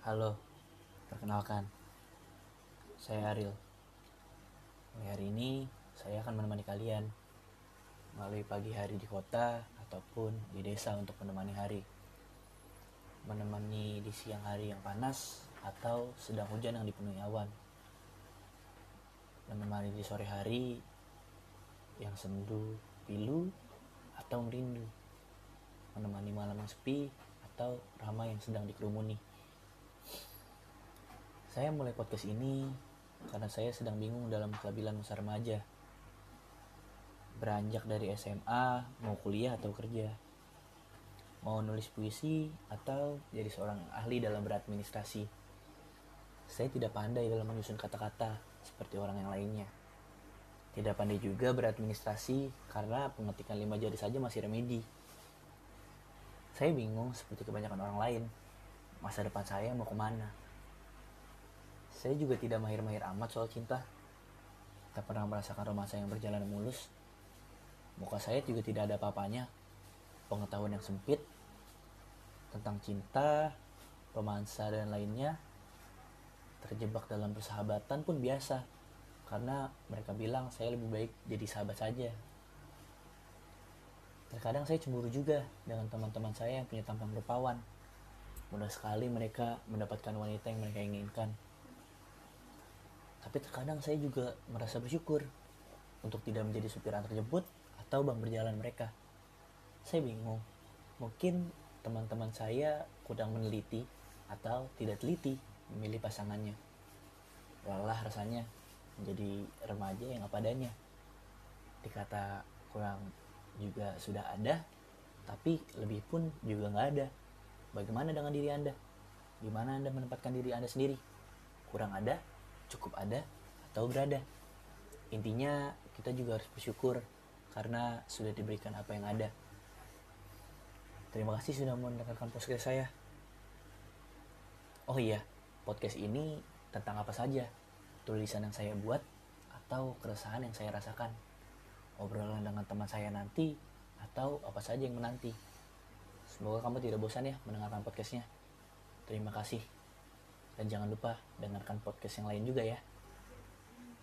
Halo, perkenalkan, saya Ariel. Hari ini, saya akan menemani kalian melalui pagi hari di kota ataupun di desa untuk menemani hari. Menemani di siang hari yang panas atau sedang hujan yang dipenuhi awan. Menemani di sore hari yang sendu, pilu, atau merindu. Menemani malam yang sepi atau ramai yang sedang dikerumuni. Saya mulai podcast ini karena saya sedang bingung dalam kelabilan masa remaja. Beranjak dari SMA, mau kuliah atau kerja. Mau nulis puisi atau jadi seorang ahli dalam beradministrasi. Saya tidak pandai dalam menyusun kata-kata seperti orang yang lainnya. Tidak pandai juga beradministrasi karena pengetikan lima jari saja masih remedi. Saya bingung seperti kebanyakan orang lain. Masa depan saya mau ke mana? Saya juga tidak mahir-mahir amat soal cinta. Tak pernah merasakan romansa yang berjalan mulus. Muka saya juga tidak ada apa-apanya. Pengetahuan yang sempit tentang cinta, romansa dan lainnya. Terjebak dalam persahabatan pun biasa. Karena mereka bilang saya lebih baik jadi sahabat saja. Terkadang saya cemburu juga dengan teman-teman saya yang punya tampang rupawan. Mudah sekali mereka mendapatkan wanita yang mereka inginkan tapi terkadang saya juga merasa bersyukur untuk tidak menjadi supir antar jemput atau bang berjalan mereka. Saya bingung, mungkin teman-teman saya kurang meneliti atau tidak teliti memilih pasangannya. Lelah rasanya menjadi remaja yang apa adanya. Dikata kurang juga sudah ada, tapi lebih pun juga nggak ada. Bagaimana dengan diri Anda? Gimana Anda menempatkan diri Anda sendiri? Kurang ada cukup ada atau berada. Intinya kita juga harus bersyukur karena sudah diberikan apa yang ada. Terima kasih sudah mendengarkan podcast saya. Oh iya, podcast ini tentang apa saja? Tulisan yang saya buat atau keresahan yang saya rasakan? Obrolan dengan teman saya nanti atau apa saja yang menanti? Semoga kamu tidak bosan ya mendengarkan podcastnya. Terima kasih. Dan jangan lupa dengarkan podcast yang lain juga ya.